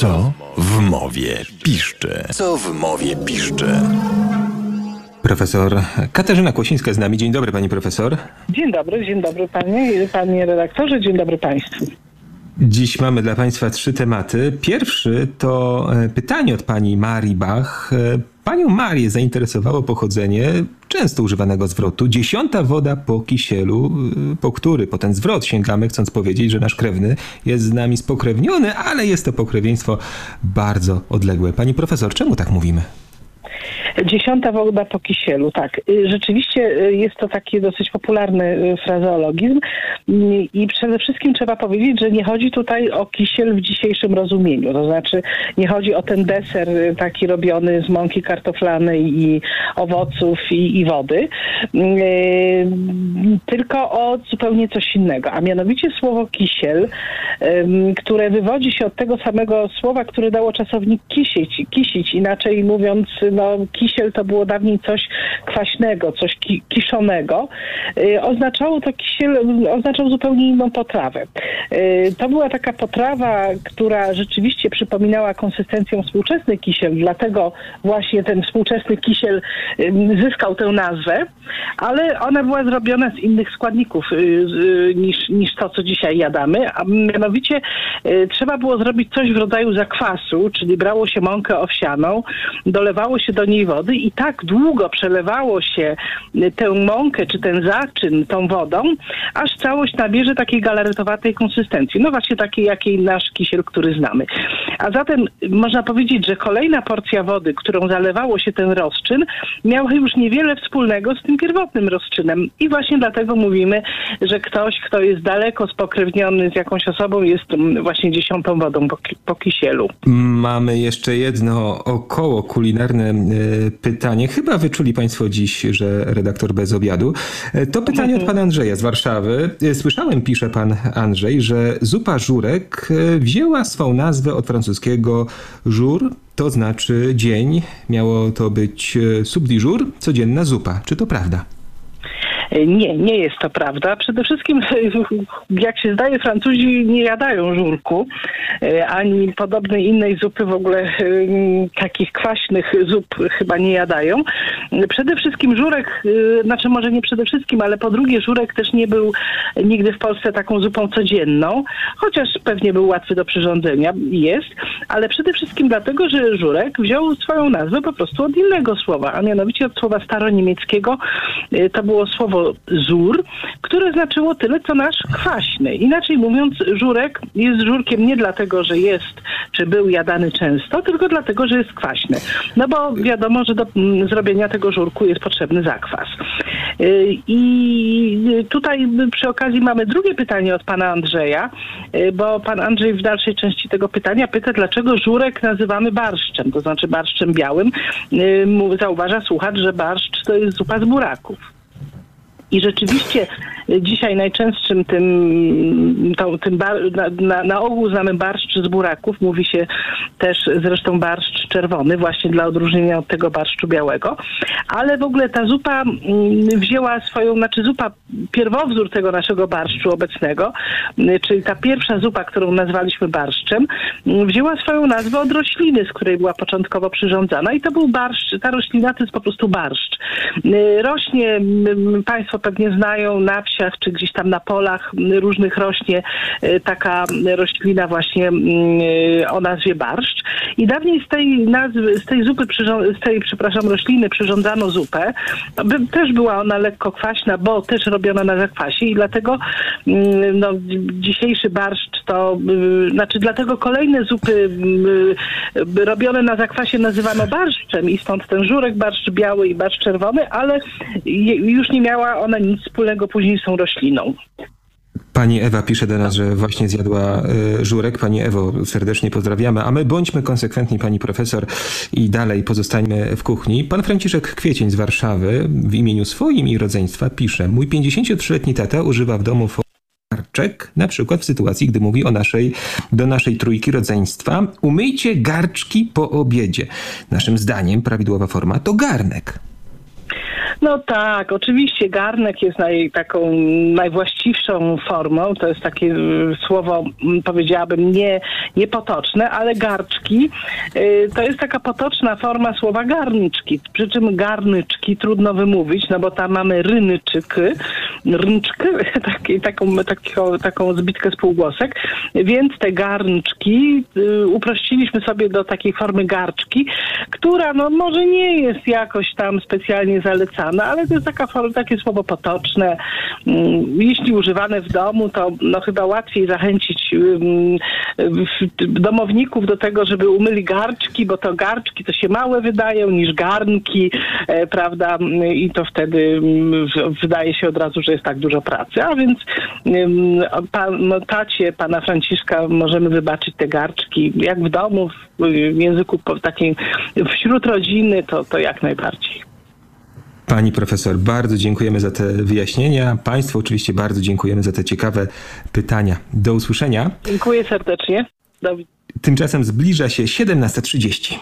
Co w mowie piszczy? Co w mowie piszczy? Profesor Katarzyna Kłosińska z nami. Dzień dobry pani profesor. Dzień dobry, dzień dobry panie, panie redaktorze, dzień dobry państwu. Dziś mamy dla Państwa trzy tematy. Pierwszy to e, pytanie od pani Marii Bach. Panią Marię zainteresowało pochodzenie często używanego zwrotu dziesiąta woda po kisielu, e, po który po ten zwrot sięgamy, chcąc powiedzieć, że nasz krewny jest z nami spokrewniony, ale jest to pokrewieństwo bardzo odległe. Pani profesor, czemu tak mówimy? Dziesiąta woda po kisielu, tak. Y, Rzeczywiście y, jest to taki dosyć popularny y, frazeologizm Y, i przede wszystkim trzeba powiedzieć, że nie chodzi tutaj o kisiel w dzisiejszym rozumieniu. To znaczy nie chodzi o ten deser taki robiony z mąki kartoflanej i owoców i, i wody, tylko o zupełnie coś innego, a mianowicie słowo kisiel, które wywodzi się od tego samego słowa, które dało czasownik kisić, kisić. Inaczej mówiąc, no, kisiel to było dawniej coś kwaśnego, coś ki, kiszonego. Y, oznaczało to kisiel, oznaczał zupełnie inną potrawę. Y, to była taka potrawa, która rzeczywiście przypominała konsystencją współczesny kisiel, dlatego właśnie ten współczesny kisiel ym, zyskał tę nazwę, ale ona była zrobiona z innych składników y, y, niż, niż to, co dzisiaj jadamy, a mianowicie y, trzeba było zrobić coś w rodzaju zakwasu, czyli brało się mąkę owsianą, dolewało się do niej wody i tak długo przelewało się y, tę mąkę czy ten zaczyn tą wodą, aż całość nabierze takiej galaretowatej konsystencji. No właśnie takiej, jakiej nasz kisiel, który znamy. A zatem można powiedzieć, że kolejna porcja wody, którą zalewało się ten rozczyn, miała już niewiele wspólnego z tym pierwotnym rozczynem. I właśnie dlatego mówimy, że ktoś, kto jest daleko spokrewniony z jakąś osobą, jest mm, właśnie dziesiątą wodą po, po kisielu. Mamy jeszcze jedno około kulinarne e, pytanie. Chyba wyczuli Państwo dziś, że redaktor bez obiadu. E, To pytanie od pana Andrzeja z Warszawy. E, Słyszałem, pisze pan Andrzej, że zupa żurek e, wzięła swą nazwę od francuskiego jour, to znaczy dzień. Miało to być soupe du codzienna zupa. Czy to prawda? Nie, nie jest to prawda. Przede wszystkim, jak się zdaje, Francuzi nie jadają żurku, e, ani podobnej innej zupy w ogóle e, takich kwaśnych zup chyba nie jadają. Przede wszystkim żurek, e, znaczy może nie przede wszystkim, ale po drugie żurek też nie był nigdy w Polsce taką zupą codzienną, chociaż pewnie był łatwy do przyrządzenia jest, ale przede wszystkim dlatego, że żurek wziął swoją nazwę po prostu od innego słowa, a mianowicie od słowa staroniemieckiego. To było słowo zur, które znaczyło tyle, co nasz kwaśny. Inaczej mówiąc, żurek jest żurkiem nie dlatego, że jest, czy był jadany często, tylko dlatego, że jest kwaśny. No bo wiadomo, że do zrobienia tego żurku jest potrzebny zakwas. Y, I tutaj przy okazji mamy drugie pytanie od pana Andrzeja, y, bo pan Andrzej w dalszej części tego pytania pyta, dlaczego żurek nazywamy barszczem, to znaczy barszczem białym. Y, Zauważa słuchacz, że barszcz to jest zupa z buraków. I rzeczywiście dzisiaj najczęstszym tym, tą, tym bar, na, na, na ogół znamy barszcz z buraków. Mówi się też zresztą barszcz czerwony, właśnie dla odróżnienia od tego barszczu białego. Ale w ogóle ta zupa mm, wzięła swoją, znaczy zupa, pierwowzór tego naszego barszczu obecnego, y, czyli ta pierwsza zupa, którą nazwaliśmy barszczem, y, wzięła swoją nazwę od rośliny, z której była początkowo przyrządzana i to był barszcz, ta roślina to jest po prostu barszcz. Rośnie, mm, Państwo pewnie znają na wsiach czy gdzieś tam na polach mm, różnych rośnie y, taka roślina właśnie mm, y, o nazwie barszcz. I dawniej z tej nazwy, z tej zupy, z tej, przepraszam, rośliny przyrządzano zupę. By, też była ona lekko kwaśna, bo też robiona na zakwasie i dlatego mm, no, dzisiejszy barszcz to, y, znaczy dlatego kolejne zupy y, y, robione na zakwasie nazywano barszczem i stąd ten żurek, barszcz biały i barszcz czerwony, ale już nie miała ona nic wspólnego później z tą rośliną. Pani Ewa pisze do nas, że właśnie zjadła y, żurek. Pani Ewo, serdecznie pozdrawiamy. A my bądźmy konsekwentni, pani profesor, i dalej pozostańmy w kuchni. Pan Franciszek Kwiecień z Warszawy w imieniu swoim i rodzeństwa pisze: Mój 53-letni tata używa w domu garczek, na przykład w sytuacji, gdy mówi o naszej, do naszej trójki rodzeństwa. Umyjcie garczki po obiedzie. Naszym zdaniem prawidłowa forma to garnek. No tak, oczywiście garnek jest naj, taką najwłaściwszą formą. To jest takie y, słowo, m, powiedziałabym, nie, niepotoczne, ale garczki y, to jest taka potoczna forma słowa garnczki. Przy czym garnyczki trudno wymówić, no bo tam mamy rynyczyky, rynczky, taki, taką, taką, taką zbitkę spółgłosek, więc te garnczki y, uprościliśmy sobie do takiej formy garczki, która no może nie jest jakoś tam specjalnie zalecana, ale to jest taka takie słowo potoczne. Mm, Jeśli używane w domu, to no chyba łatwiej zachęcić domowników do tego, żeby umyli garczki, bo to garczki to się małe wydają niż garnki, e, prawda? I to wtedy wydaje się od razu, że jest tak dużo pracy. A więc pan, no, tacie pana Franciszka możemy wybaczyć te garczki. Jak w domu, w języku takim wśród rodziny, to, to jak najbardziej. Pani profesor, bardzo dziękujemy za te wyjaśnienia. Państwu oczywiście bardzo dziękujemy za te ciekawe pytania. Do usłyszenia. Dziękuję serdecznie. Do. Tymczasem zbliża się 17.30.